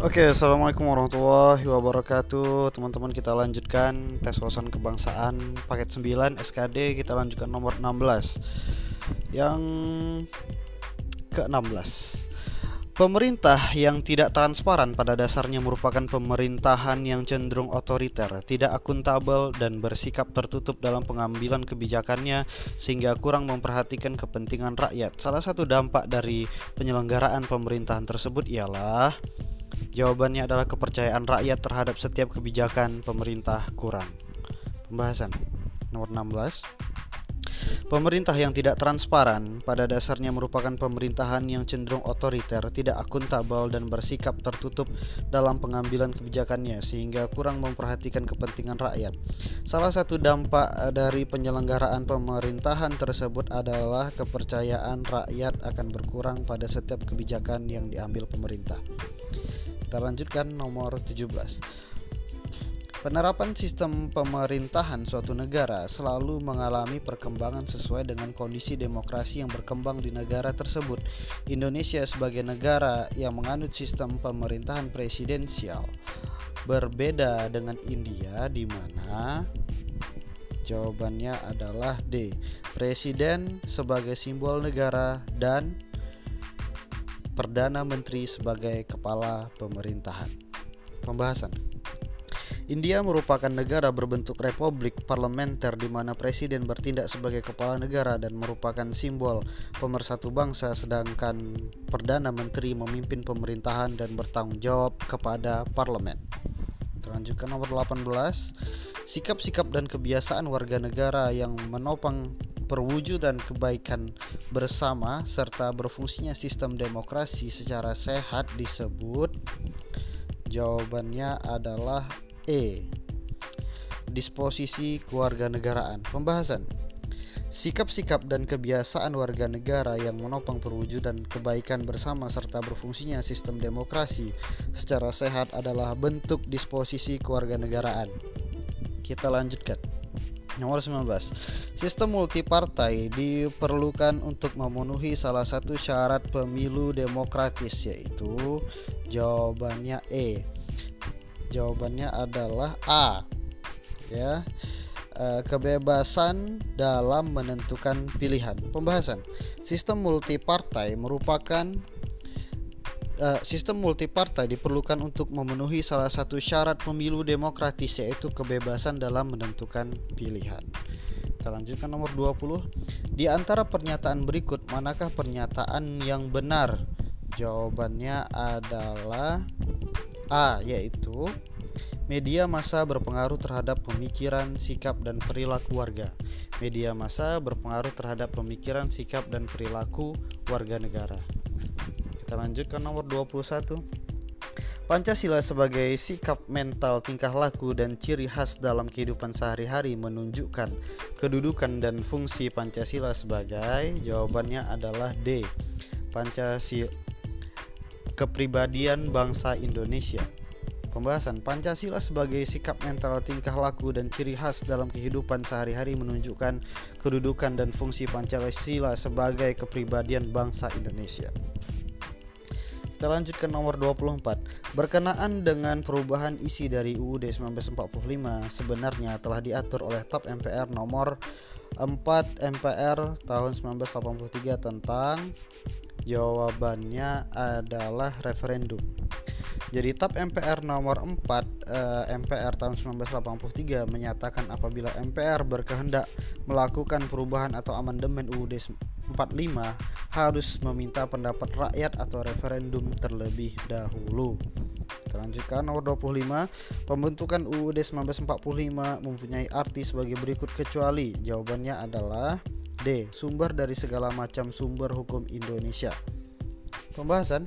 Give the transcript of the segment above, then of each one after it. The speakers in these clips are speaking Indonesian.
Oke, assalamualaikum warahmatullahi wabarakatuh. Teman-teman, kita lanjutkan tes wawasan kebangsaan paket 9 SKD. Kita lanjutkan nomor 16. Yang ke-16. Pemerintah yang tidak transparan pada dasarnya merupakan pemerintahan yang cenderung otoriter, tidak akuntabel, dan bersikap tertutup dalam pengambilan kebijakannya sehingga kurang memperhatikan kepentingan rakyat. Salah satu dampak dari penyelenggaraan pemerintahan tersebut ialah Jawabannya adalah kepercayaan rakyat terhadap setiap kebijakan pemerintah kurang. Pembahasan nomor 16. Pemerintah yang tidak transparan pada dasarnya merupakan pemerintahan yang cenderung otoriter, tidak akuntabel dan bersikap tertutup dalam pengambilan kebijakannya sehingga kurang memperhatikan kepentingan rakyat. Salah satu dampak dari penyelenggaraan pemerintahan tersebut adalah kepercayaan rakyat akan berkurang pada setiap kebijakan yang diambil pemerintah. Kita lanjutkan nomor 17. Penerapan sistem pemerintahan suatu negara selalu mengalami perkembangan sesuai dengan kondisi demokrasi yang berkembang di negara tersebut. Indonesia sebagai negara yang menganut sistem pemerintahan presidensial berbeda dengan India di mana jawabannya adalah D. Presiden sebagai simbol negara dan Perdana Menteri sebagai kepala pemerintahan. Pembahasan India merupakan negara berbentuk republik parlementer di mana presiden bertindak sebagai kepala negara dan merupakan simbol pemersatu bangsa sedangkan perdana menteri memimpin pemerintahan dan bertanggung jawab kepada parlemen. Lanjutkan nomor 18. Sikap-sikap dan kebiasaan warga negara yang menopang perwujudan kebaikan bersama serta berfungsinya sistem demokrasi secara sehat disebut jawabannya adalah E disposisi kewarganegaraan pembahasan Sikap-sikap dan kebiasaan warga negara yang menopang perwujudan kebaikan bersama serta berfungsinya sistem demokrasi secara sehat adalah bentuk disposisi kewarganegaraan. Kita lanjutkan. Nomor 19. Sistem multipartai diperlukan untuk memenuhi salah satu syarat pemilu demokratis yaitu jawabannya E. Jawabannya adalah A. Ya. E, kebebasan dalam menentukan pilihan. Pembahasan. Sistem multipartai merupakan uh, sistem multipartai diperlukan untuk memenuhi salah satu syarat pemilu demokratis yaitu kebebasan dalam menentukan pilihan. Kita lanjutkan nomor 20. Di antara pernyataan berikut manakah pernyataan yang benar? Jawabannya adalah A yaitu media massa berpengaruh terhadap pemikiran, sikap dan perilaku warga. Media massa berpengaruh terhadap pemikiran, sikap dan perilaku warga negara. Kita lanjutkan nomor 21. Pancasila sebagai sikap mental, tingkah laku, dan ciri khas dalam kehidupan sehari-hari menunjukkan kedudukan dan fungsi Pancasila sebagai jawabannya adalah D. Pancasila kepribadian bangsa Indonesia. Pembahasan Pancasila sebagai sikap mental, tingkah laku, dan ciri khas dalam kehidupan sehari-hari menunjukkan kedudukan dan fungsi Pancasila sebagai kepribadian bangsa Indonesia. Kita lanjut ke nomor 24. Berkenaan dengan perubahan isi dari UUD 1945 sebenarnya telah diatur oleh TAP MPR nomor 4 MPR tahun 1983 tentang jawabannya adalah referendum. Jadi TAP MPR nomor 4 eh, MPR tahun 1983 menyatakan apabila MPR berkehendak melakukan perubahan atau amandemen UUD 45 harus meminta pendapat rakyat atau referendum terlebih dahulu. Terlanjutkan nomor 25, pembentukan UUD 1945 mempunyai arti sebagai berikut kecuali jawabannya adalah D. Sumber dari segala macam sumber hukum Indonesia. Pembahasan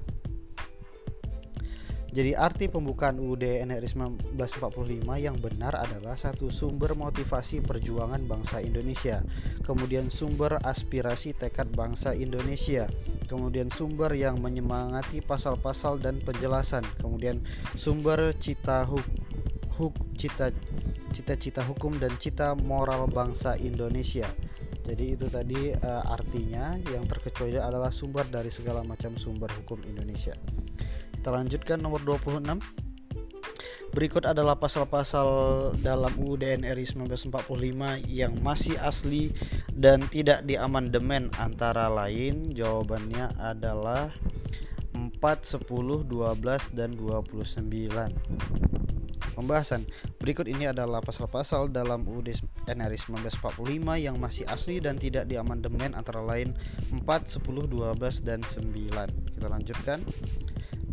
jadi arti pembukaan UUD NRI 1945 yang benar adalah satu sumber motivasi perjuangan bangsa Indonesia, kemudian sumber aspirasi tekad bangsa Indonesia, kemudian sumber yang menyemangati pasal-pasal dan penjelasan, kemudian sumber cita huk, huk cita cita-cita hukum dan cita moral bangsa Indonesia. Jadi itu tadi uh, artinya yang terkecuali adalah sumber dari segala macam sumber hukum Indonesia. Kita lanjutkan nomor 26. Berikut adalah pasal-pasal dalam UUD NRI 1945 yang masih asli dan tidak diamandemen antara lain jawabannya adalah 4, 10, 12 dan 29. Pembahasan berikut ini adalah pasal-pasal dalam UUD NRI 1945 yang masih asli dan tidak diamandemen antara lain 4, 10, 12 dan 9. Kita lanjutkan.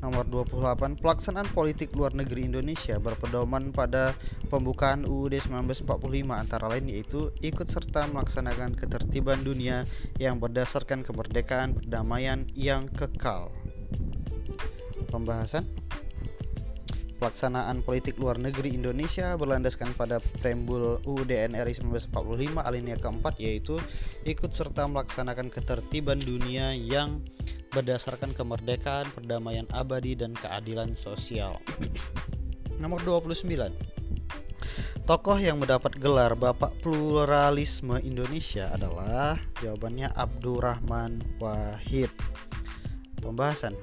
Nomor 28, pelaksanaan politik luar negeri Indonesia berpedoman pada pembukaan UUD 1945 antara lain yaitu ikut serta melaksanakan ketertiban dunia yang berdasarkan kemerdekaan perdamaian yang kekal. Pembahasan pelaksanaan politik luar negeri Indonesia berlandaskan pada preambul UUD NRI 1945 alinea keempat yaitu ikut serta melaksanakan ketertiban dunia yang berdasarkan kemerdekaan, perdamaian abadi dan keadilan sosial. Nomor 29. Tokoh yang mendapat gelar Bapak Pluralisme Indonesia adalah jawabannya Abdurrahman Wahid. Pembahasan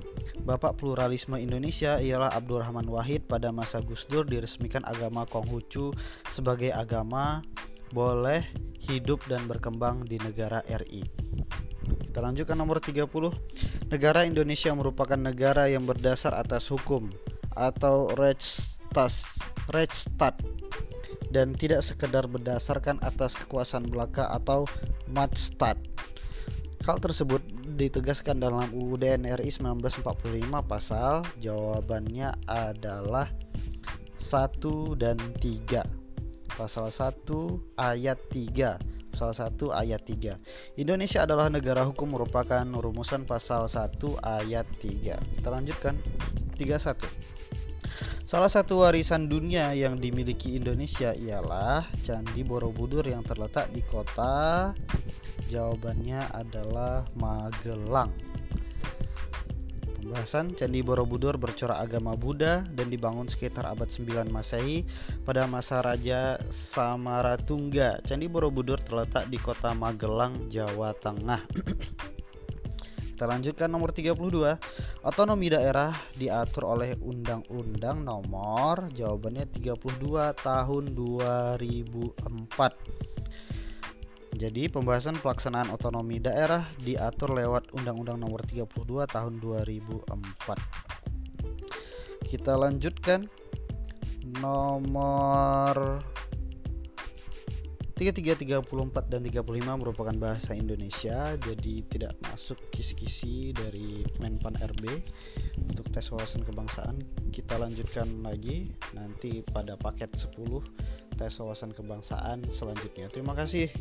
Bapak Pluralisme Indonesia ialah Abdurrahman Wahid pada masa Gus Dur diresmikan agama Konghucu sebagai agama boleh hidup dan berkembang di negara RI. Kita lanjutkan nomor 30. Negara Indonesia merupakan negara yang berdasar atas hukum atau Rechtstas, Rechtstat dan tidak sekedar berdasarkan atas kekuasaan belaka atau Matstat. Hal tersebut ditegaskan dalam UUD NRI 1945 pasal jawabannya adalah 1 dan 3 pasal 1 ayat 3 pasal 1 ayat 3 Indonesia adalah negara hukum merupakan rumusan pasal 1 ayat 3 kita lanjutkan. 31 Salah satu warisan dunia yang dimiliki Indonesia ialah Candi Borobudur yang terletak di kota Jawabannya adalah Magelang. Pembahasan Candi Borobudur bercorak agama Buddha dan dibangun sekitar abad 9 Masehi pada masa Raja Samaratungga. Candi Borobudur terletak di kota Magelang, Jawa Tengah. Kita lanjutkan nomor 32. Otonomi daerah diatur oleh Undang-Undang Nomor jawabannya 32 tahun 2004. Jadi pembahasan pelaksanaan otonomi daerah diatur lewat Undang-Undang Nomor 32 Tahun 2004. Kita lanjutkan. Nomor 33, 34 dan 35 merupakan bahasa Indonesia jadi tidak masuk kisi-kisi dari Menpan RB untuk tes wawasan kebangsaan kita lanjutkan lagi. Nanti pada paket 10 tes wawasan kebangsaan selanjutnya. Terima kasih